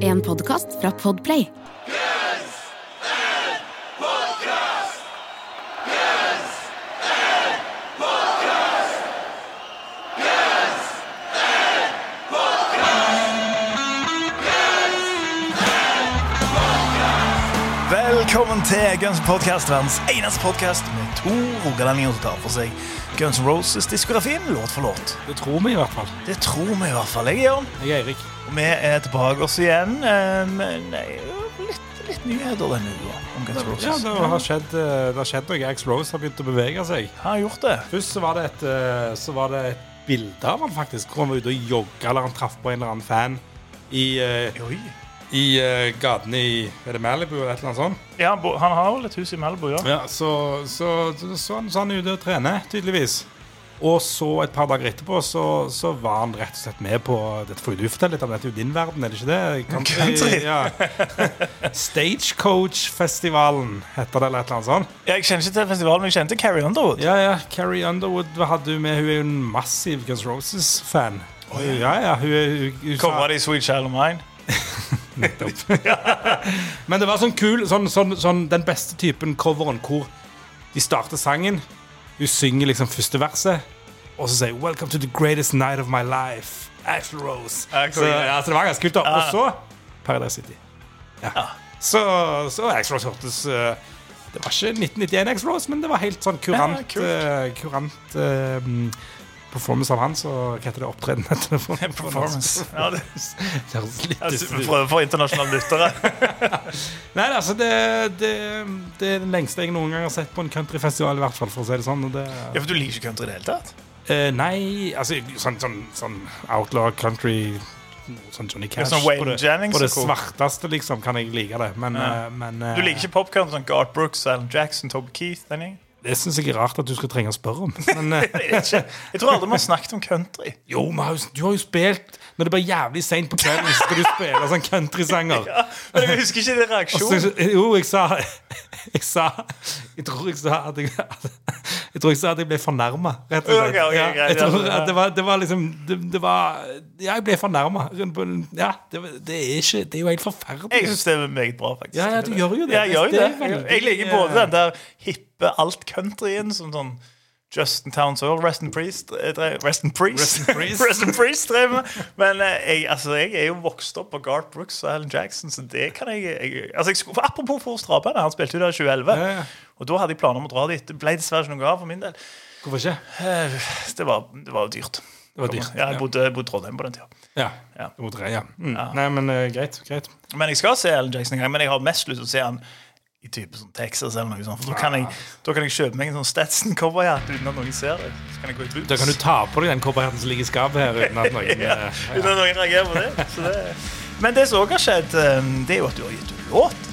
En podkast fra Podplay. Velkommen til Guns N' Podcast, verdens eneste podcast med to rogalendinger som tar for seg Guns N' Roses-diskografien låt for låt. Det tror vi i hvert fall. Det tror vi i hvert fall. Jeg er Jørn, Jeg er Eirik. og vi er tilbake oss igjen eh, nei, litt, litt nyheter denne uka om Guns N' Ja, Roses. det har skjedd, eh, det har skjedd noe. Ax Rose har begynt å bevege seg. Har gjort det? Først så var det et, eh, så var det et bilde av han faktisk. Hvor han var ute og jogga, eller han traff på en eller annen fan i, Oi. I uh, gatene i Er det Malibu eller et eller annet sånt? Ja, han har vel et hus i Malibu, ja. Ja, så, så, så, så, han, han er ute og trener, tydeligvis. Og så et par dager etterpå så, så var han rett og slett med på Dette får jo du fortelle litt om, dette er jo din verden, er det ikke det? Country. Ja. Stagecoach-festivalen heter det, eller et eller annet sånt. Jeg kjenner ikke til festivalen, men jeg kjente Carrie Underwood. Ja, ja, Carrie Underwood hva hadde du med. Hun er jo en massiv Guns Roses-fan. ja, ja, hun, hun, hun, hun Kommer det i Sweet Child of Mine? Men det var sånn kul sånn, sånn, sånn Den beste typen coveren hvor de starter sangen. Hun synger liksom første verset, og så sier 'Welcome to the greatest night of my life'. Axl Rose. Så, ja. så det var ganske kult. da. Og så Paradise City. Ja. Så, så Axl Rose hørtes uh, Det var ikke 1991 Axl Rose, men det var helt sånn kurant, uh, kurant eh, performance av han. Så hva heter det? Opptreden etter Performance. Ja, det, høres litt altså, vi prøver for internasjonale lyttere. Nei, altså det, det, det er den lengste jeg noen gang har sett på en countryfestival, i hvert fall, for å si det sånn. Og det, Ja, for du liker ikke country i det hele tatt? eh, nei, altså sånn, sånn, sånn outlaw country Sånn Johnny Cash. sånn Waylon på det, Jennings på det svarteste, liksom, kan jeg like det. Men, Ja. eh, men eh, Du liker ikke popkorn sånn Garth Brooks, Alan Jackson, Toby Keith? den? Det syns jeg er rart at du skal trenge å spørre om. Men eh, Jeg tror aldri vi har snakket om country. jo, har jo, du har jo spilt Når det blir jævlig seint på kvelden, skal du spille sånn countrysanger. Ja, men jeg husker ikke din reaksjonen? reaksjon. så, jo, jeg sa Jeg sa Jeg tror jeg sa at jeg Jeg tror jeg sa at jeg ble fornærma, rett og slett. Okay, ok, ja, jeg tror at det var, det var liksom det, det var Ja, jeg ble fornærma. Ja, det, det er ikke Det er jo helt forferdelig. Jeg syns det er meget bra, faktisk. Ja, ja, du gjør jo det. Jeg gjør jo Det Jeg liker eh, både den der hippe alt-countryen som sånn Justin Towns og Rest and Priest eh, Rest and Priest. Rest Priest. Drev med. Men eh, jeg, altså, jeg er jo vokst opp på Garth Brooks og Alan Jackson, så det kan jeg, jeg altså, jeg for Apropos for Strabane, han spilte jo der i 2011. Ja, ja. Og da hadde jeg planer om å dra dit. Det ble dessverre ikke noe av for min del. Hvorfor ikke? Eh, Det var, det var dyrt. Det var dyrt. Ja, jeg bodde, i Trondheim på den tida. Ja. Ja. Bodde, ja. Mm. Ja. Nei, men uh, greit. greit. Men jeg skal se Alan Jackson en gang. Men jeg har mest lyst til å se han i type sånn Texas eller noe sånt. For da kan jeg, da kan jeg kjøpe meg en sånn Stetson-cowboyhatt uten at noen ser det. Så kan jeg gå i boots. Da kan du ta på deg den cowboyhatten som ligger i skapet her, uten at noen ja, eh, Uten at noen reagerer på det. Så det. Men det som òg har skjedd, eh, det er jo at du har gitt ut låt.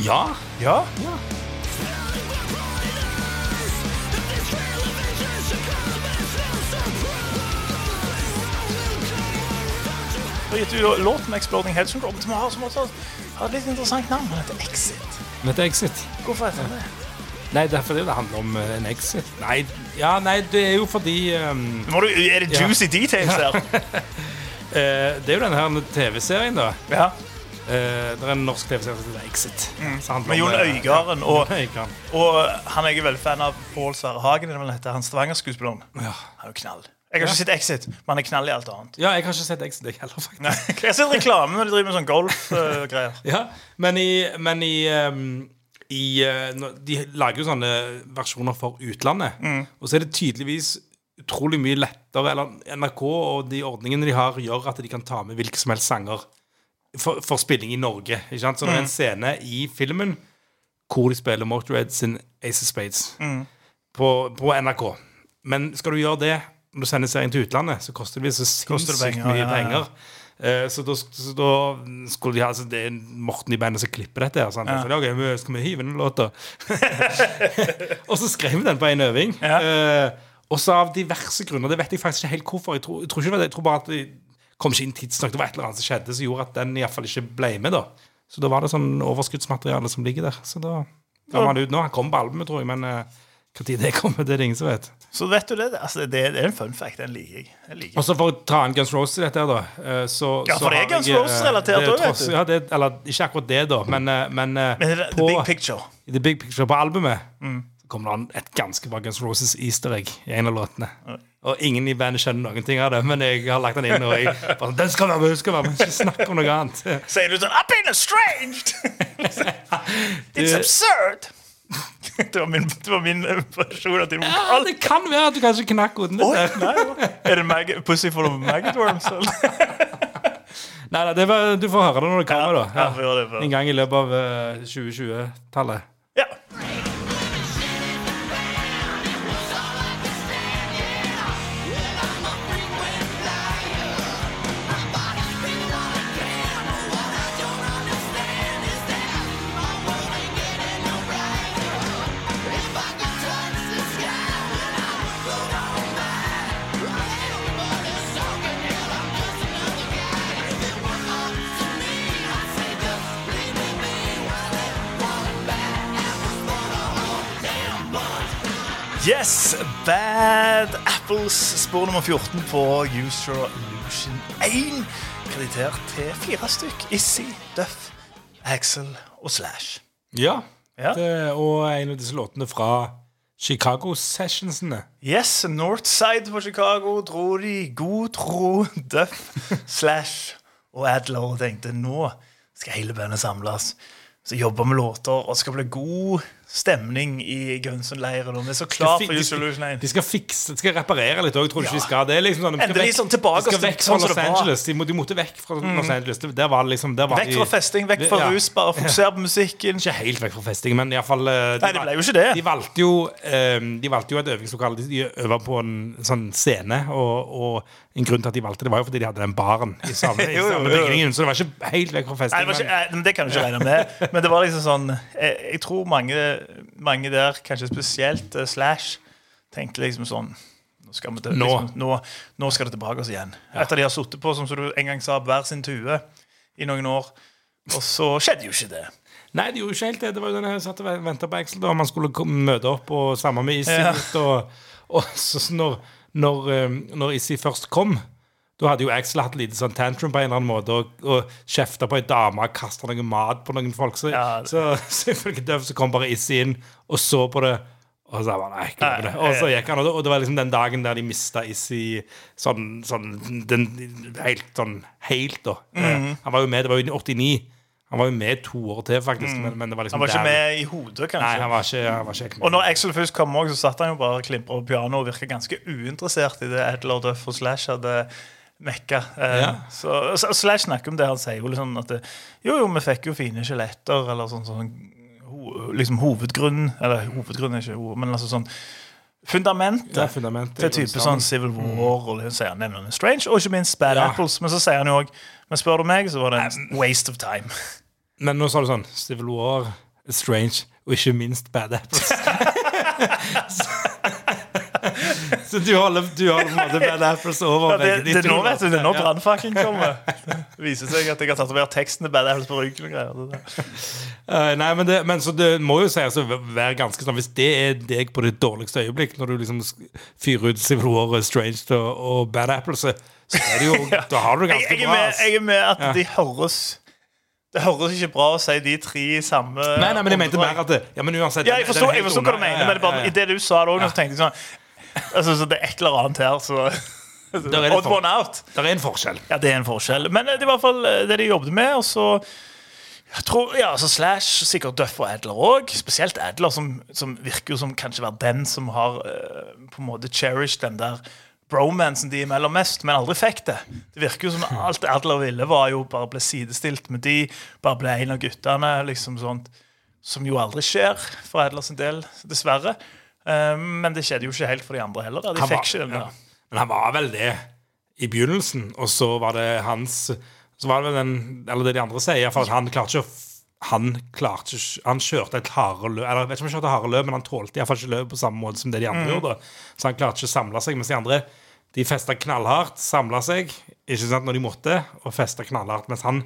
Ja. Ja. Du har gitt ut låt med Exploding Head Syndrome, som har, som også har et litt interessant navn. Den heter Exit. Men det er Exit. Hvorfor heter den det? Nei, det er fordi det handler om eh, en exit. Nei, ja, nei, det er jo fordi um, Må du, er det Ja. juicy details her? eh, Det er jo denne her TV-serien, da. Ja. Eh, det er en norsk TV-serie som heter Exit. som handler Med om, Jon eh, Øigarden. Og, Jon og han er jeg veldig fan av Pål Sverre Hagen. er det vel heter, Han Stavanger-skuespilleren. Ja. Han er jo knall. Jeg har ikke sett Exit, men han er knall i alt annet. ja, jeg har ikke sett Exit, jeg heller, faktisk. Nei, jeg har sett reklame når de driver med sånn golfgreier. Ja, men i, men i, um, i uh, De lager jo sånne versjoner for utlandet. Og så er det tydeligvis utrolig mye lettere Eller NRK og de ordningene de har, gjør at de kan ta med hvilke som helst sanger for, for spilling i Norge. Ikke sant? Så det er en scene i filmen hvor de spiller Motorhead sin Ace of Spades på, på NRK. Men skal du gjøre det når du sender serien til utlandet, så koster det så sinnssykt mye ja, ja, ja. penger. Eh, så, da, så da skulle de ha altså, Det er Morten i bandet som klipper dette. her, ja. Så, okay, vi- skal vi hive inn låta? og så skrev vi den på en øving. Eh, og så av diverse grunner, det vet jeg faktisk ikke helt hvorfor. Jeg tror, jeg tror, ikke jeg tror bare at det kom ikke inn tidsnok. Det var et eller annet som skjedde som gjorde at den i hvert fall ikke ble med. da Så da var det sånn overskuddsmateriale som ligger der. Så da ga man det ut nå. Han kom på albumet, tror jeg, men uh, når det kommer, det er det ingen som vet. Så vet du det. Altså, det, det er en fun fact. Den liker jeg. jeg. Og så for å ta en Guns Roses i dette, da eh, så, Ja, for det er Guns eh, Roses-relatert det er vet du. Ja, det, eller ikke akkurat det, da, men, eh, men, eh, Men det er på, the big picture. The Big Picture på albumet Mm. så kommer det et ganske bra Guns Roses easter egg i en av låtene. Og ingen i bandet skjønner noen ting av det, men jeg har lagt den inn. Og jeg bare, den skal være med, skal være med, ikke snakk om noe annet. Sier du sånn I've been estranged! It's absurd! det, var min, det var min eh, versjon av din Ja, det kan være at du kanskje knakk hodet ditt der. er det mag Pussy full of maggot worms? Nei, nei, det var, du får høre det når det kommer, Ja, da. Ja, det. En gang i løpet av eh, 2020-tallet. Yes, Bad Apples, spor nummer 14 på User Illusion 1. Kreditert til fire stykk. Issy, Duff, Axel og Slash. Ja. Ja. Det, og en av disse låtene fra Chicago-sessionsene. Yes, Northside på Chicago dro de god tro Duff, Slash og Adler og tenkte nå skal hele bandet samles. Så jobber med låter, og skal bli god stemning i Gunsen-leiren. Og vi er så klar for de Use skal- Illusion 1. De skal fikse, de skal reparere litt òg, tror du ikke Ja. de skal? Det liksom sånn, de skal Endelig vekk- sånn tilbake de skal vekk sånn fra Los. Mm. Angeles. De, må, de måtte vekk fra Los Angeles. Der var liksom der var Vekk de- fra festing, vekk fra Ja. rus, bare fokusere på musikken. Ikke helt vekk fra festing, men iallfall Nei, det ble jo ikke det. De valgte jo, um, de valgte jo et øvingslokale. De- øver på en sånn scene, og, og en grunn til at de valgte det, var jo fordi de hadde den baren i samme, i samme bygningen. Så det var ikke helt vekk fra Nei, det, ikke, det kan du ikke regne med. Men det var liksom sånn Jeg, jeg tror mange, mange der, kanskje spesielt uh, Slash, tenkte liksom sånn Nå skal, til, Nå. Liksom, nå, nå skal det tilbake oss igjen. Etter de har sittet på, som du en gang sa, hver sin tue i noen år. Og så skjedde jo ikke det. Nei, det gjorde ikke helt det. Det var jo den jeg satt og venta på Axel, da man skulle møte opp og samme med Issy. Ja. Og, og så så når, når, eh, når Issi først kom da hadde jo Axel hatt lite sånn tantrum på en eller annen måte og, og kjefta på ei dame og kasta noe mat på noen folk. Så, Ja. så, så ifølge Døv så kom bare Issi inn og så på det. Og så bare, nei, det. Og så gikk han, og det, og det var liksom den dagen der de mista Issi sånn, sånn den, Helt sånn helt, da. Mm -hmm. Han var jo med, det var jo i 89. Han var jo med to år til, faktisk. Men, men det var liksom. Han var ikke der- med i hodet, kanskje. Nei, han var ikke, han var ikke med. Og når Axel først kom, også, så satt han jo bare og klimpra på pianoet og virka ganske uinteressert i det Adler, Duff og Slash hadde mekka. Eh, Ja. så, så Slash snakker om det. Han sier jo liksom at det, jo, jo, vi fikk jo fine skjeletter, eller sånn, sånn ho, liksom hovedgrunn Eller hovedgrunn er ikke ord, men altså sånn fundamentet. Det er fundamentet. til type sånn Civil War og det sier han nevner Strange, og ikke minst Bad Ja. Apples. Men så sier han jo òg Men spør du meg, så var det en waste of time. Men nå sa du sånn Civil War, Strange og ikke minst Bad Apples. så, du holder, du holder på en måte Bad Apples over Ja, det, begge de det, to nå, vet du, det er nå brannfakkelen kommer. Det viser seg at jeg har tatovert teksten til Bad Apples på ryggen. og greier. Uh. Eh, nei, men det, men så det må jo sies å være ganske sånn Hvis det er deg på ditt dårligste øyeblikk, når du liksom fyrer ut Civil War, Strange og, og Bad Apples, så så er det jo Da har du det ganske jeg, er bra. med, ass. jeg er med at Ja. de høres Det høres ikke bra å si de tre samme Nei, nei, men jeg mente mer at det, Ja, men uansett Ja, jeg den- forstår, den jeg forstår hva du helt mener, men det er bare, Ja, ja, i det du sa det òg, tenkte jeg sånn altså, så Det er et eller annet her, så er det Odd for- one out. ja. Det er en forskjell. Ja, det er en forskjell. Men eh, det er i hvert fall eh, det de jobbet med. Og så jeg tror, ja, så Slash, sikkert Duff og Adler òg. Spesielt Adler, som, som virker jo som kanskje være den som har eh, på en måte cherished den der bromansen de imellom mest, men aldri fikk det. Det virker jo som alt Adler ville, var jo bare ble sidestilt med de, bare ble en av guttene. liksom sånt, Som jo aldri skjer for Adlers del, dessverre. Eh, men det skjedde jo ikke helt for de andre heller. De Han fikk var- ikke den ja. Men han var vel det i begynnelsen, og så var det hans Så var det vel den Eller det de andre sier, i at han klarte ikke å han klarte Han kjørte et harde løp Eller jeg vet ikke om han kjørte harde løp, men han tålte iallfall ikke løpet på samme måte som det de andre gjorde. Så han klarte ikke å samle seg. Mens de andre de festa knallhardt, samla seg ikke sant, når de måtte, og festa knallhardt. Mens han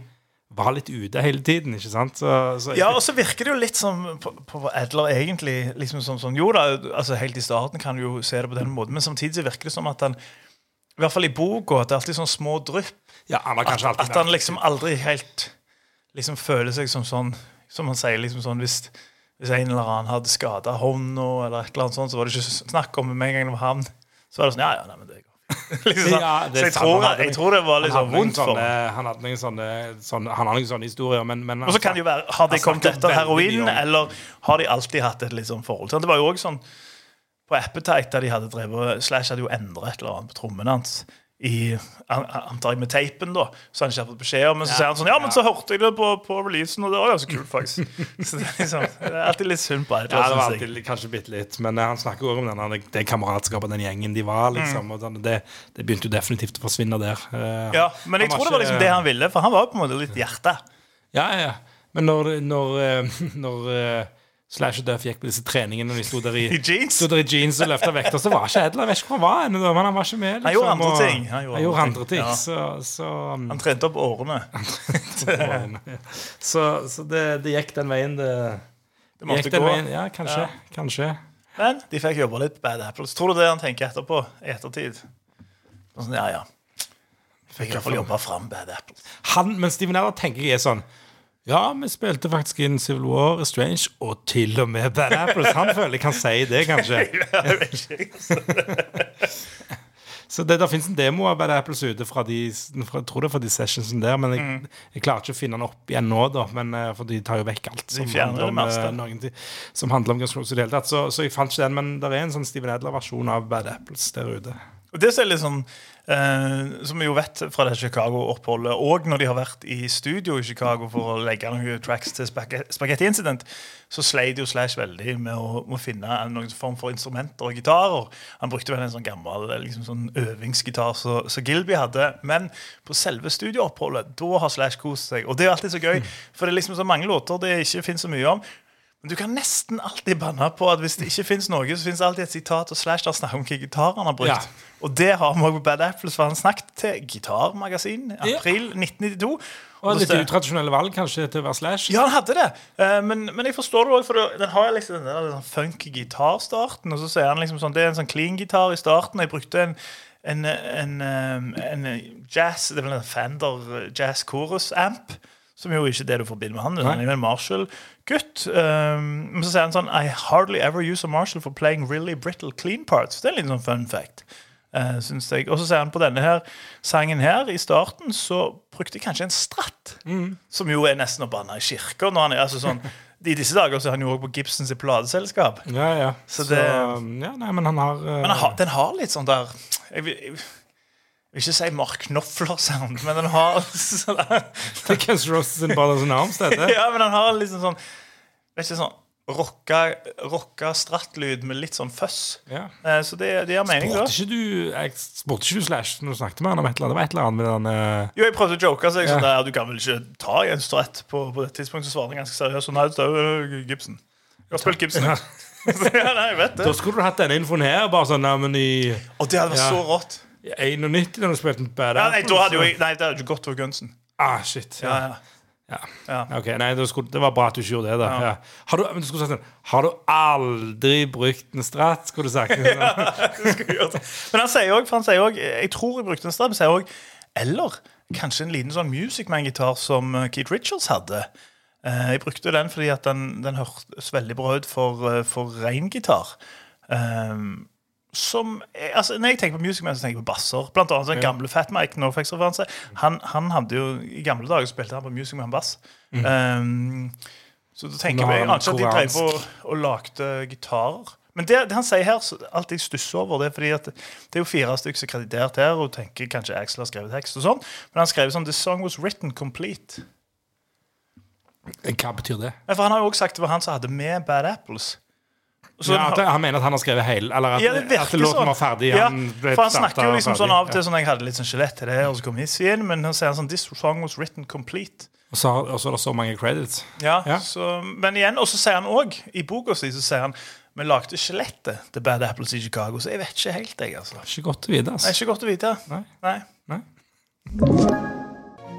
var litt ute hele tiden. ikke sant? Så, så Ja, og så virker det jo litt som på, på Edler egentlig liksom som sånn, Jo da, altså helt i starten kan du jo se det på den måten, men samtidig så virker det som at han I hvert fall i boka at det er alltid sånn små drypp. ja, han har At, kanskje alltid at han liksom aldri helt liksom føler seg som sånn Som han sier, liksom sånn hvis, hvis en eller annen hadde skada hånda, eller et eller annet sånt, så var det ikke snakk om det med en gang det var han. Så var det sånn Ja, ja, nei, men det går liksom sånn. Ja, det så jeg tror, jeg tror det var litt sånn vondt for ham. han hadde noen sånne, sånne, han har noen sånne historier, men, men Og så kan det jo være Har de kommet etter heroin, eller har de alltid hatt et litt sånn forhold til? Det var jo også sånn på Appetite, der de hadde drevet Slash hadde jo endret et eller annet på trommene hans. I, antar jeg med teipen, da. Så han ikke har fått beskjed om Men så sier han sånn Ja, men så hørte jeg det på, på releasen, og det var ganske kult, faktisk. Så det er, liksom, det er alltid litt synd på Ja, det var alltid kanskje bitte litt, men eh, han snakker også om denne, det kameratskapet, den gjengen de var, liksom. Og sånn, det, det begynte jo definitivt å forsvinne der. Eh, Ja, men jeg tror det var liksom det han ville, for han var på en måte litt hjerte. Ja, ja, ja. Men når, når, eh, når Slash og Duff gikk på disse treningene, når de sto der i, I jeans. sto der i jeans og løfta vekter, så var ikke Edler vet ikke hvor han var ennå, men han var ikke med. Liksom, Han gjorde andre ting. Han gjorde, andre ting. Ja. Så, så, um, Han trente opp årene. så, så det, det gikk den veien det, Det måtte gikk den gå. veien. Ja, kanskje. Ja. Kanskje. Men de fikk jobba litt Bad Apples. Tror du det han tenker etterpå? I ettertid? Sånn, ja, ja. Fikk i hvert fall jobba fram Bad Apples. Han, men Steven Eller tenker jeg er sånn Ja, vi spilte faktisk inn Civil War, Strange og til og med Bad Apples. Han føler jeg kan si det, kanskje. Så det, der fins en demo av Bad Apples ute fra de fra, Jeg tror det er fra de sessionsene der, men jeg, Mm. jeg klarer ikke å finne den opp igjen nå, da. Men, eh, for de tar jo vekk alt som handler om, eh, noen som handler om Guns Roses i det hele tatt. Så, så jeg fant ikke den, men det er en sånn Steven Edler-versjon av Bad Apples der ute. Og det er litt sånn eh, Som vi jo vet fra det Chicago-oppholdet, og når de har vært i studio i Chicago for å legge noen tracks til Spaghetti Incident, så sleit jo Slash veldig med å, å finne noen form for instrumenter og gitarer. Han brukte vel en sånn gammel liksom sånn øvingsgitar som så Gilby hadde. Men på selve studiooppholdet, da har Slash kost seg. Og det er alltid så gøy, for det er liksom så mange låter det ikke finnes så mye om. Men du kan nesten alltid banne på at hvis det ikke fins noe, så fins alltid et sitat og Slash der snakker om hva gitar han har brukt. Ja. Og det har vi òg på Bad Apples, for han snakket til Gitarmagasin i Ja. april 1992. Og så litt utradisjonelle valg, kanskje, til å være Slash. ja, han hadde det. Eh, men, men jeg forstår det òg, for den har liksom den der sånn funky gitarstarten. Og så sier han liksom sånn Det er en sånn clean gitar i starten. Jeg brukte en, en, en, en, en jazz Det er vel en Fender Jazz Chorus Som jo ikke er det du forbinder med han. Han er jo en Marshall-gutt. Um, men så sier han sånn I hardly ever use a Marshall for playing really brittle clean parts. Det er en liten sånn fun fact. Uh, synes jeg. Og så sier han på denne her sangen her i starten så brukte jeg kanskje en stratt. Som jo er nesten å banne i kirka. Når han er, altså sånn, I disse dager så er han jo også på Gibsons plateselskap. Ja, ja. Så Så, det- ja, nei, men han har uh... Men han har, den har litt sånn der Jeg jeg vil ikke si Mark Knopfler-sound, men den har sånn Det er Guns Roses in Brothers in Arms, dette. Ja, men den har liksom sånn Vet ikke, sånn rocka, rocka strattlyd med litt sånn fuzz. Ja. Eh, Så det, det gir mening, da. Ikke du Jeg spurte ikke du Slash når du snakket med han om et eller annet? Det var et eller annet med den eh, Jo, jeg prøvde å joke. Så jeg sånn Ja. der, Du kan vel ikke ta en stratt på, på det tidspunktet? Så svarte han ganske seriøst. Sånn, nei, det er jo Gibson. Jeg har spilt Gibson. Ja. ja, nei, jeg vet Da skulle du hatt denne infoen her. Bare sånn, nei, men i, Og det hadde vært så rått. I 91 da du spilte en Bad Ja, nei, Apple, da hadde jo jeg, nei, det hadde jo gått over gunsen. Ah, shit. Ja, Ja. ja. Ja. Ok, nei, det, skulle, Det var bra at du ikke gjorde det. da Ja. Har, du, men du skulle sagt sånn Har du aldri brukt en stratt? Skulle du sagt Det skulle jeg gjort. Men han sier òg, for han sier også, jeg tror jeg brukte en stratt, men sier òg Eller kanskje en liten sånn Music Man-gitar som eh, Keith Richards hadde. Eh, Jeg brukte den fordi at den, den hørtes veldig bra ut for, eh, for rein gitar. Um, som, eh, altså, når jeg tenker på Music Man, så tenker jeg på basser. Blant annet den gamle Fat Mike. Norfax-referanse. Han, han hadde jo, I gamle dager spilte han på Music Man bass. Um, så da tenker han kanskje at de drev på og lagde gitarer. Men det, det han sier her, så alt jeg stusser over, det er fordi at det er jo fire stykker som er kreditert her, og tenker kanskje Axel har skrevet tekst og sånn, men han skrev sånn 'The song was written complete'. Hva betyr det? For han har jo også sagt det var han som hadde med Bad Apples. Så ja, han mener at han har skrevet hele Eller at, Ja, det at låten sånn. var ferdig. Ja, Han for han snakker jo liksom sånn av og til sånn Jeg hadde litt sånn skjelett til det, og så kom Hissy inn, men han sier sånn This song was written complete. Og så og så er det så mange credits. Ja, Ja. Så, Men igjen, og så sier han òg, i boka si, så sier han vi lagde skjelettet til Bad Apples i Chicago, så jeg vet ikke helt, jeg, altså. Ikke godt å vite. Altså. ikke godt å vite. Nei. Nei. Nei.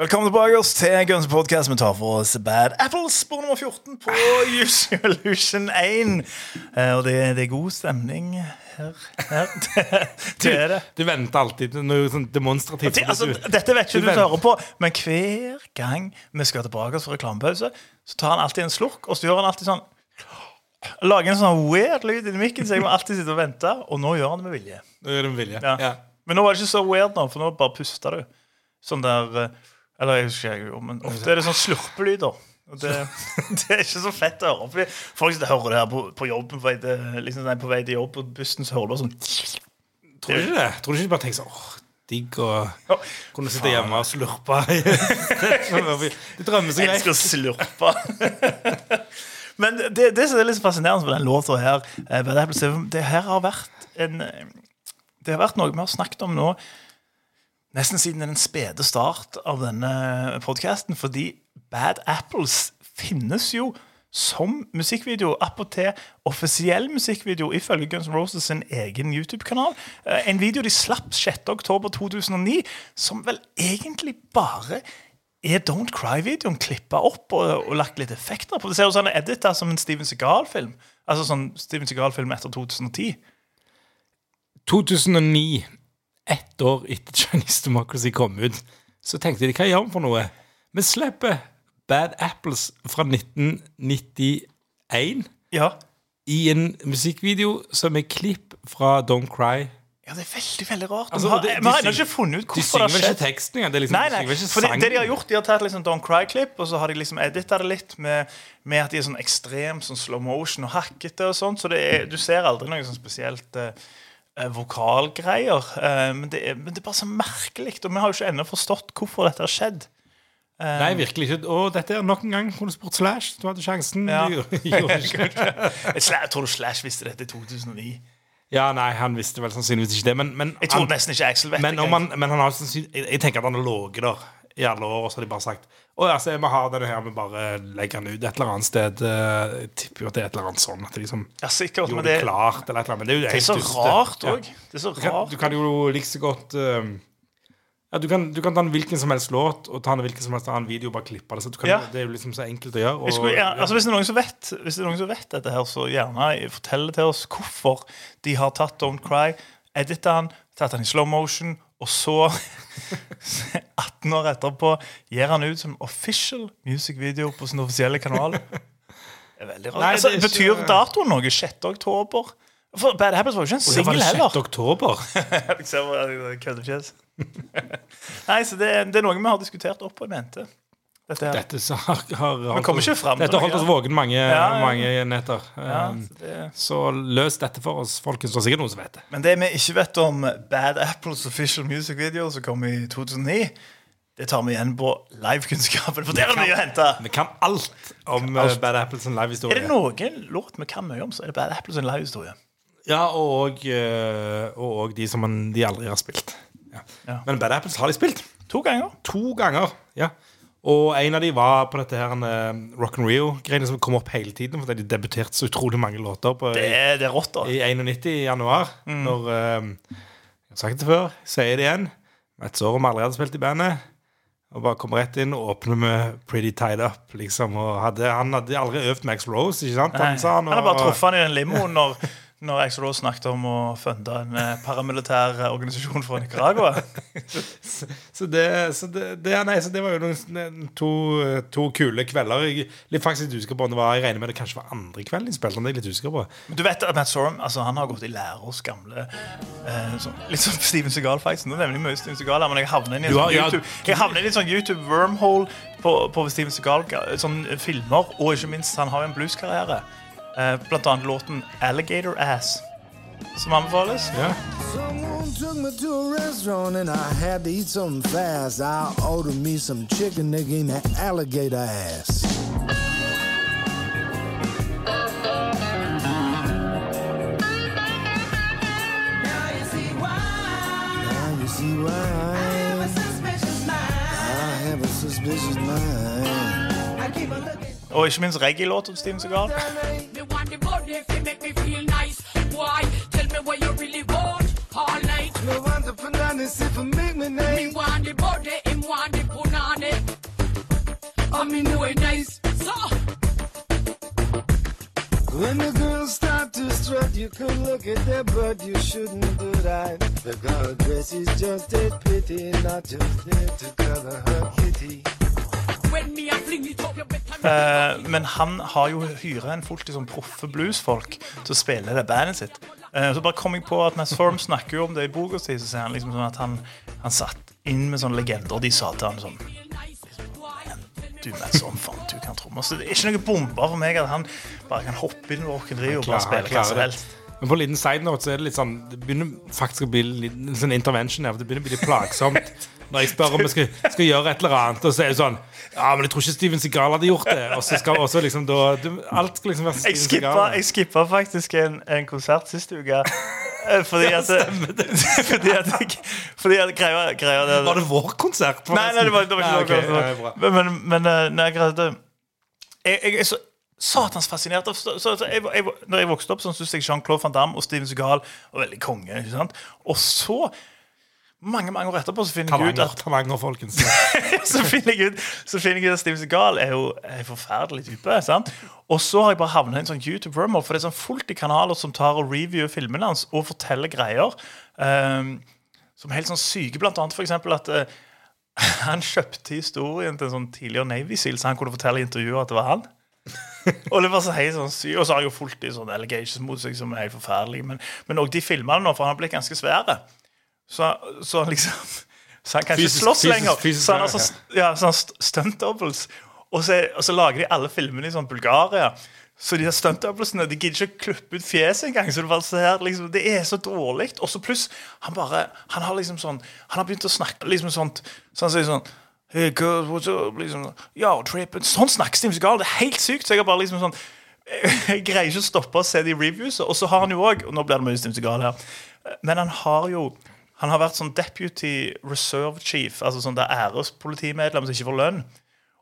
Velkommen tilbake oss til Guns Podcast. Vi tar for oss Bad Apples spor nummer 14 på Usualution Illusion 1. Eh, Og det, det er god stemning her. her. Det, det er det. Du venter alltid til noe sånn demonstrativt. Det, altså, dette vet ikke du du hører på, men hver gang vi skal tilbake oss for reklamepause, så tar han alltid en slurk, og så gjør han alltid sånn Lager en sånn weird lyd i mikken, så jeg må alltid sitte og vente. Og nå gjør han det med vilje. Nå gjør det med vilje. Ja. Ja. Men nå var det ikke så weird nå, for nå bare pusta du. Sånn der eh, Eller jeg husker ikke, men ofte er det sånn slurpelyder. Og det, det er ikke så fett å høre. Fordi folk og hører det her på, på jobben på vei, til, liksom, nei, på vei til jobb på bussen, så hører du bare sånn Tror du ikke det? Tror du ikke de bare tenker sånn åh, digg å kunne sitte hjemme og slurpe? De drømmer seg Jeg vekk. skal slurpe. Men det, det som er litt fascinerende med den låta her, eh, det her har vært en eh, Det har vært noe vi har snakket om nå nesten siden den spede start av denne podkasten, fordi Bad Apples finnes jo som musikkvideo, appåtil offisiell musikkvideo ifølge Guns N' Roses sin egen YouTube-kanal. Eh, En video de slapp 6.10.2009, som vel egentlig bare er Don't Cry-videoen klippa opp og, og lagt litt effekter på. Det ser den er edita som en Steven Segal-film. Altså sånn Steven Segal-film etter 2010. 2009, ett år etter Chinese Democracy kom ut, så tenkte de hva gjør vi for noe? Vi slipper Bad Apples fra 1991 Ja. i en musikkvideo som er klipp fra Don't Cry. ja, det er veldig veldig rart. Altså, har, de- de vi har ennå ikke funnet ut De hvorfor synger det vel har ikke teksten engang? Det liksom, Nei, nei, De for det, det de har gjort, de har tatt liksom Don't Cry-klipp, og så har de liksom edita det litt med, med at de er sånn ekstrem, sånn slow motion og hakkete og sånt, så det er, du ser aldri noe sånn spesielt eh, vokalgreier. Eh, men, det er, men det er bare så merkelig, og vi har jo ikke ennå forstått hvorfor dette har skjedd. Nei, virkelig ikke. Og dette er nok en gang kunne spurt Slash. Du hadde sjansen. Ja. Du gjorde-. Jeg tror du Slash visste dette i 2009. Ja, nei, han visste vel sannsynligvis ikke det, men, men Jeg tror han, nesten ikke Axel vet men, det. men han har jeg, jeg tenker at han har ligget der i alle år, og så har de bare sagt Å ja, se, vi har denne her, vi bare legger den ut et eller annet sted. Eh, Jeg tipper jo at det er et eller annet sånn. At de liksom ja, sikkert, gjorde det, det klart, eller et eller annet. Men det er jo det er så dyste. rart Ja. Det er så Du kan, rart. du kan jo like så godt eh, ja, du, kan, du kan ta en hvilken som helst låt og ta en hvilken som helst annen video og bare klippe det. Så du kan, Ja. Det er jo liksom så enkelt å gjøre. Og, skulle, ja, altså hvis, det vet, hvis det er noen som vet dette, her, så gjerne fortell det til oss hvorfor de har tatt Don't Cry, edita den, tatt den i slow motion, og så, 18 år etterpå, gir han ut som official music video på sin offisielle kanal. Det er veldig rart. Nei, altså, det er ikke- betyr datoen noe? 6. oktober? For Bad Habits var jo ikke en singel det 6. heller. oktober. Køddefjes. Nei, så det, det er noe vi har diskutert opp og i mente. Dette her. Dette så har, har holdt, kommer ikke frem Dette har holdt oss våken mange, Ja, ja. mange netter. Um, så det, Så løs dette for oss, folkens. Det er sikkert noen som vet det. Men det vi ikke vet om Bad Apples official music video som kom i 2009, det tar vi igjen på livekunnskapen, for der er det mye å hente. Vi kan alt om Alt. uh, Bad Apples en Er live-historie. det noen låt vi kan mye om, så er det Bad Apples livehistorie. Ja, og, uh, og, og de som man, de aldri har spilt. Ja. Ja. Men Bad Apples har de spilt. To ganger. To ganger. ja Og en av de var på dette her uh, Rock and Rio-greiene som kom opp hele tiden. Fordi de debuterte så utrolig mange låter på, Det det er rått, da. i 91 i januar. Mm. Når uh, Jeg har sagt det før, sier det igjen. Et år vi aldri hadde spilt i bandet. Og bare kom rett inn og åpner med Pretty Tied Up. liksom Og hadde, Han hadde aldri øvd Max Rose, ikke sant? Han, sa han hadde bare truffet han i den limoen når, når jeg så da snakket om å funde en eh, paramilitær organisasjon fra Nicaragua. Så det, så det, det, nei, så det var jo noen, to, to kule kvelder. Jeg litt faktisk litt usikker på om det var Jeg regner med det kanskje var andre kveld de spilte. men jeg litt usikker på Du vet at Matt Sorum altså, han har gått i lære hos gamle eh, så, Litt som Steven Seagal, faktisk. Nå nevner jeg mye Steven Segal, men jeg havner i en sånn YouTube, jeg havner i en sånn YouTube wormhole på, på Steven Seagal, sånn filmer, og ikke minst, han har jo en blueskarriere. Eh, blant annet låten 'Alligator Ass', som anbefales. Ja. Someone took me to a restaurant and I had to eat something fast. I ordered me some chicken. They gave me alligator ass. Now you see why I have a suspicious mind. Og ikke minst reggae-låt av Steven Seagal. Want the punani. I mean, know it nice. So, When the girls start to strut, you could look at their butt. You shouldn't do that. The girl dress is just a pity, not just there to cover her kitty. Eh, men han har jo hyra en fullt liksom, proffe bluesfolk til å spille det bandet sitt. Eh, så bare kom jeg på at Matt Form snakker jo om det i boka si. Så sier han liksom sånn at han, han satt inn med sånne legender, og de sa til han sånn Du, Matt sånn faen, du kan tromme. Så det er ikke noe bomber for meg at han bare kan hoppe inn i Rock and Rio og bare spille hva som helst. Men på en liten side note så er det litt sånn Det begynner faktisk å bli litt, en sånn intervention her. for Det begynner å bli litt plagsomt når jeg spør om vi skal, skal gjøre et eller annet, og så er det sånn Ja, men jeg tror ikke Steven Segal hadde gjort det. Og så skal også liksom da du, Alt skal liksom være Steven Segal. Jeg skippa faktisk en, en konsert siste uke. eh, Fordi at, fordi at, fordi at greia, greia det, Var det vår konsert? Nei, nei, det var, det var ikke Nei, okay, vår konsert. Men, men, men eh, nei, greit, det- jeg, jeg er så satans fascinert av så, så, så jeg, jeg, Når jeg vokste opp, sånn syntes jeg Jean-Claude Van Damme og Steven Segal var veldig konge. Og så, mange mange år etterpå, så finner jeg ut at Tavanger, folkens. så finner jeg ut Så finner jeg ut at Steven Segal er jo en forferdelig type. sant? Og så har jeg bare havnet i en sånn youtube wormhole for det er sånn fullt i kanaler som tar og reviewer filmene hans og forteller greier. um, som er helt sånn syke, blant annet eksempel at uh, han kjøpte historien til en sånn tidligere Navy Seal, så han kunne fortelle i intervjuet at det var han. og det var så helt sånn syk, Og så har jeg jo fulgt i sånne allegations mot seg som er helt forferdelige. Men, òg de filmene nå, for han har blitt ganske svære. Så, så han liksom Så han kan ikke slåss lenger. fysisk så han har sånn, ja, sånn stunt doubles. Og så, og så lager de alle filmene i sånn Bulgaria. Så de her stunt doublesene De gidder ikke å klippe ut fjeset engang. Så det, bare ser, liksom, det er så dårlig. Og så pluss Han bare Han har liksom sånn Han har begynt å snakke liksom sånt Så han sier sånn Hey girl, what's up? Liksom, Yo. Sånn snakker Steven Seagal. Det er helt sykt. Så jeg har bare liksom sånn Jeg greier ikke å stoppe å se de reviewsene. Og så har han jo òg Og nå blir det mye Steven Seagal her. Men han har jo Han har vært sånn deputy reserve chief, altså sånn der ærespolitimedlem som ikke får lønn.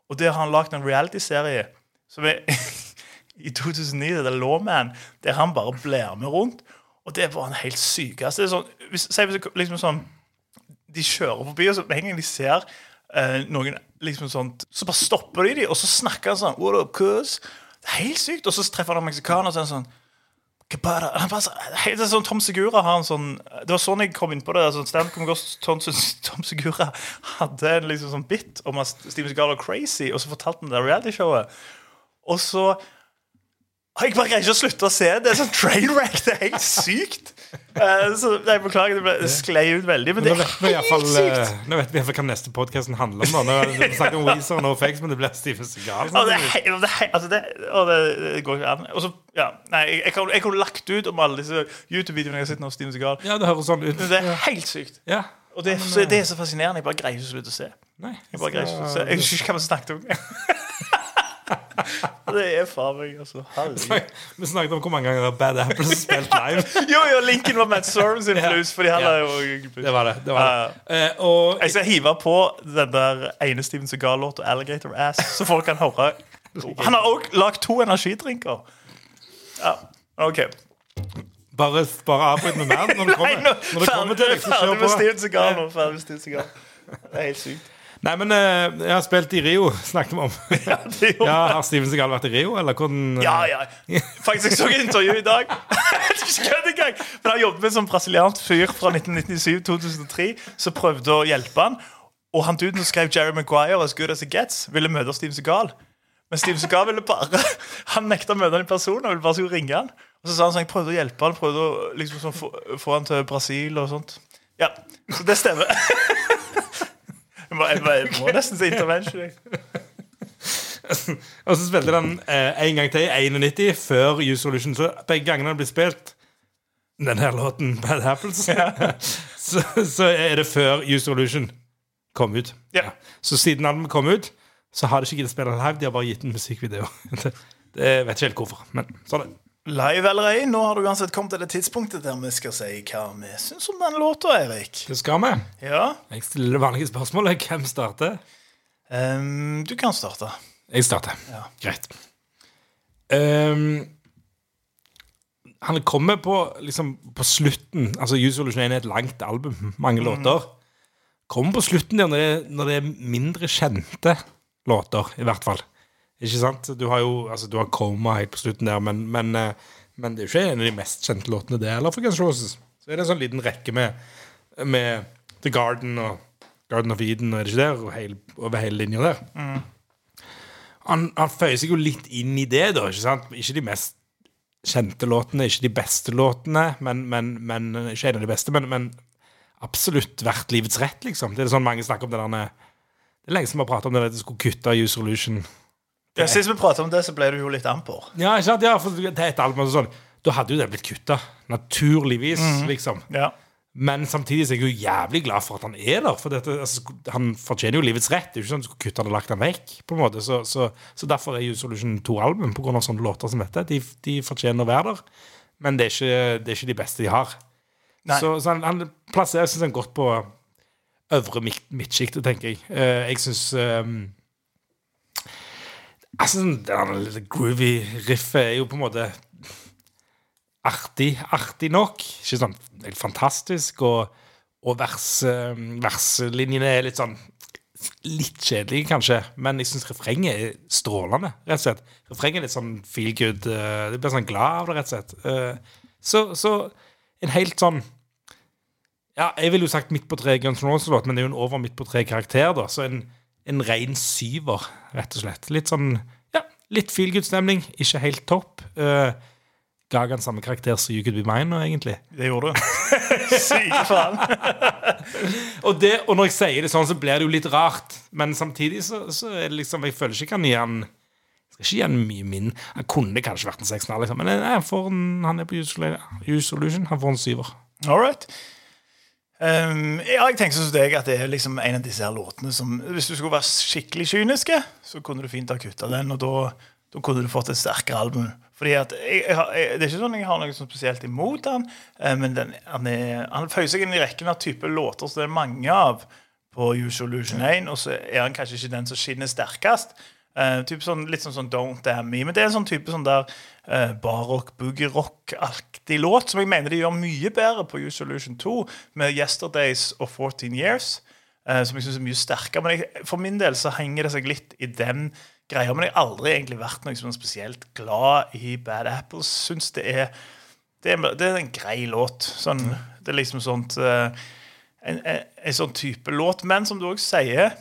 Og der har han lagd en reality-serie som er i 2009, det er Lawman, der han bare blir med rundt. Og det var han helt syk. Altså, det er sånn, hvis, si hvis liksom sånn De kjører forbi, og så med en gang de ser eh, noen liksom sånt, så bare stopper de dem, og så snakker han sånn What up, cuz? Det er helt sykt. Og så treffer han en meksikaner, og så er han sånn helt sånn Tom Segura har en sånn Det var sånn jeg kom inn på det. Sånn, Tom, Tom, Segura hadde en liksom sånn bit om at Steven Segal var crazy, og så fortalte han det realityshowet. Og så jeg bare greier ikke å slutte å se det. Det er sånn train wreck. Det er helt sykt. Eh, så jeg Beklager, det, ble, sklei ut veldig, men det er helt vi fall, helt sykt. eh, Nå vet vi iallfall hva neste podkast handler om. da. Nå har vi snakket om Weezer og No Fakes, men det blir Steven Segal. Og det, he- det, altså det, og det, det går ikke an. Og så, ja, nei, jeg, jeg, kunne- jeg kunne lagt ut om alle disse YouTube-videoene jeg har sett om av Steven Segal. Ja, det høres sånn ut. Men det er helt sykt. Ja. Og det, så, det er så fascinerende. Jeg bare greier ikke å slutte å se. Nei. Jeg bare greier ikke å se. Jeg husker ikke hva vi snakket om. det er faen meg, altså. Herregud. Vi snakket om hvor mange ganger Bad Apples har spilt live. Jo, jo, Lincoln var Matt Sorum sin blues, fordi han Ja. er jo Det var det. det, var det. Uh, og Jeg skal hive på den der ene Steven Segal-låta, 'Alligator Ass', så folk kan høre. Han har òg lagd to energidrinker. Ja, OK. bare, bare avbryt med mer når det kommer, Nei, nå, når det kommer til deg. ferdig med. Steven Segal nå. Ferdig med Steven Segal. Det er helt sykt. Nei, men uh, jeg har spilt i Rio, snakket vi om. Det er Ja, Har Steven Segal vært i Rio, eller hvordan Ja, ja. Faktisk, jeg så et intervju i dag. Ikke engang. Men han jobbet med en sånn brasiliansk fyr fra 1997-2003 som prøvde å hjelpe han. Og han duden som skrev Jerry Maguire As Good As It Gets, ville møte Steven Segal. Men Steven Segal ville bare Han nekta å møte han i person. og ville bare skulle ringe han. Og så sa han sånn, jeg prøvde å hjelpe han, prøvde å liksom sånn, få, få han til Brasil og sånt. Ja, så det stemmer. Jeg må, jeg må, jeg må nesten si intervention. Og så spilte den eh, en gang til, i 91, før Use Solution. Så begge gangene den blir spilt, den her låten, Bad Apples, så, så er det før Use Solution kom ut. Ja. Så siden albumet kom ut, så har de ikke giddet å spille live. De har bare gitt en musikkvideo. Det, det vet ikke helt hvorfor, men sånn er det. Live eller ei, nå har du uansett kommet til det tidspunktet der vi skal si hva vi syns om den låta, Erik. Det skal vi. Ja, Jeg stiller det vanlige spørsmålet. Hvem starter? Um, Du kan starte. Jeg starter. Ja. Greit. Um, han kommer på, liksom, på slutten Altså Use Solution 1 er et langt album, mange låter. Kommer på slutten der når det, når det er mindre kjente låter, i hvert fall. Ikke sant? Du har jo altså, du har Coma helt på slutten der, men, men, eh, men det er jo ikke en av de mest kjente låtene, det heller, for Guns Roses. Så er det en sånn liten rekke med, med The Garden og Garden of Eden, og er det ikke der? Og hele, over hele linja der han, han føyer seg jo litt inn i det, da. Ikke sant? Ikke de mest kjente låtene, ikke de beste låtene, men, men, men ikke en av de beste, men, men absolutt verdt livets rett, liksom. Det er sånn mange snakker om det der Det er lenge siden vi har pratet om det, der at de skulle kutte Use Solution. Ja, Sist vi pratet om det, så ble du jo litt amper. Ja, ikke sant? Ja, for det er et album og sånn. Da hadde jo det blitt kutta. Naturligvis, liksom. Ja. Men samtidig så er jeg jo jævlig glad for at han er der. For dette, altså, han fortjener jo livets rett. Det er jo ikke sånn at du skulle kutta han og lagt han vekk. på en måte Så, så, så derfor er jo Solution to album, på grunn av sånne låter som dette. De, de fortjener å være der, men det er ikke, det er ikke de beste de har. Nei. Så, så han, han plasserer seg godt på øvre midt- midtsjiktet, tenker jeg. Eh, jeg syns Altså, det der groovy riffet er jo på en måte artig, artig nok. Ikke sånn helt fantastisk. Og, og vers, eh, verslinjene er litt sånn Litt kjedelige, kanskje, men jeg syns refrenget er strålende. rett og slett. Refrenget er litt sånn feel good. eh, Du blir sånn glad av det, rett og slett. Eh, Så, så en helt sånn Ja, jeg ville jo sagt midt på tre Guns N' Roses-låt, men det er jo en over midt på tre-karakter, da. Så en, en ren syver, rett og slett. Litt sånn Ja, litt feel good-stemning. Ikke helt topp. Uh, ga han samme karakter som You Could Be Mine nå, egentlig? Det gjorde du. Syke faen. Og, det, og når jeg sier det sånn, så blir det jo litt rart. Men samtidig så, så er det liksom Jeg føler ikke jeg kan gi han skal ikke gi han mye min. Han kunne kanskje vært en 6,5, liksom. men nei, han, får en, han er på. Use Solution. Han får en syver. All right. Um, ja, jeg tenker som deg at det er liksom en av disse her låtene som Hvis du skulle være skikkelig kyniske, så kunne du fint ha kutta den, og da, da kunne du fått et sterkere album. Fordi at jeg, jeg, Det er ikke sånn jeg har noe sånn spesielt imot han, eh, men den, han, er, han føyer seg inn i rekken av type låter som det er mange av på Usual Illusion 1, og så er han kanskje ikke den som skinner sterkest. Typ sånn, litt sånn, sånn Don't Damn Me. Men det er en sånn type sånn der uh, barrock, boogie-rock-aktig låt som jeg mener de gjør mye bedre på Use Solution 2, med Yesterdays og 14 Years. Uh, som jeg synes er mye sterkere. Men jeg, for min del så henger det seg litt i den greia. Men jeg har aldri egentlig vært noe som er spesielt glad i Bad Apples. Syns det er det er, det er en grei låt. Sånn, det er liksom sånt uh, en, en, en sånn type låt. Men som du òg sier,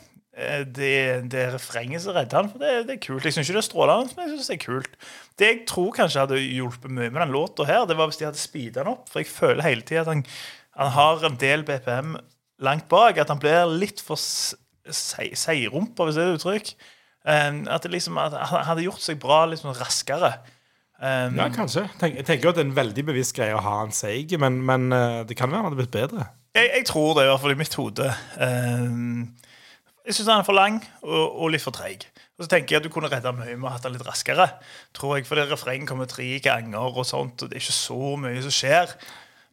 det, det er refrenget som redder han. For det, det er kult. Jeg syns ikke det er strålende, men jeg synes det er kult. Det jeg tror kanskje hadde hjulpet mye med den låta her, det var hvis de hadde speeda den opp. For jeg føler hele tida at han, han har en del BPM langt bak. At han blir litt for seirumpa, hvis det er et uttrykk. Eh, at det liksom at han hadde gjort seg bra sånn raskere. Um, Ja, kanskje. Tenk, jeg tenker at det er en veldig bevisst greie å ha en seig, men, men eh, det kan være han hadde blitt bedre. Jeg, jeg tror det, i hvert fall i mitt hode. Ehm, jeg syns han er for lang og, og litt for treig. Og så tenker jeg at du kunne redda mye med å ha hatt den litt raskere. Tror jeg, For det refrenget kommer tre ganger, og sånt, og det er ikke så mye som skjer.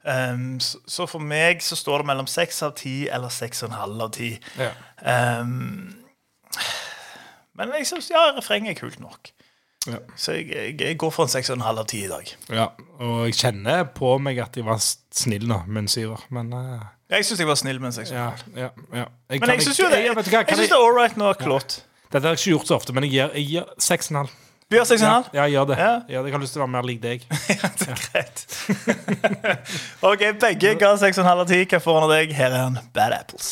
Um, så, så for meg så står det mellom seks av ti eller seks og en halv av ti. Ja. Ehm, men jeg syns ja, refrenget er kult nok. Ja. Så jeg, jeg, jeg går for en seks og en halv av ti i dag. Ja, og jeg kjenner på meg at jeg var snill nå med en syver, men eh, Jeg syns jeg var snill og en halv. ja, ja, ja. Jeg Men kan jeg syns jo det, jeg, jeg, vet du hva, kan synes jeg- det er all right nå, Klott. Dette har jeg ikke gjort så ofte, men jeg gir, jeg gir 6,5. Bjør gjør og en Ja, halv. ja, gjør det. Ja. Ja, jeg har lyst til å være mer lik deg. Ja, det er greit. ok, begge ga seks og en halv av ti. Hva får han av deg? Her er han, Bad Apples.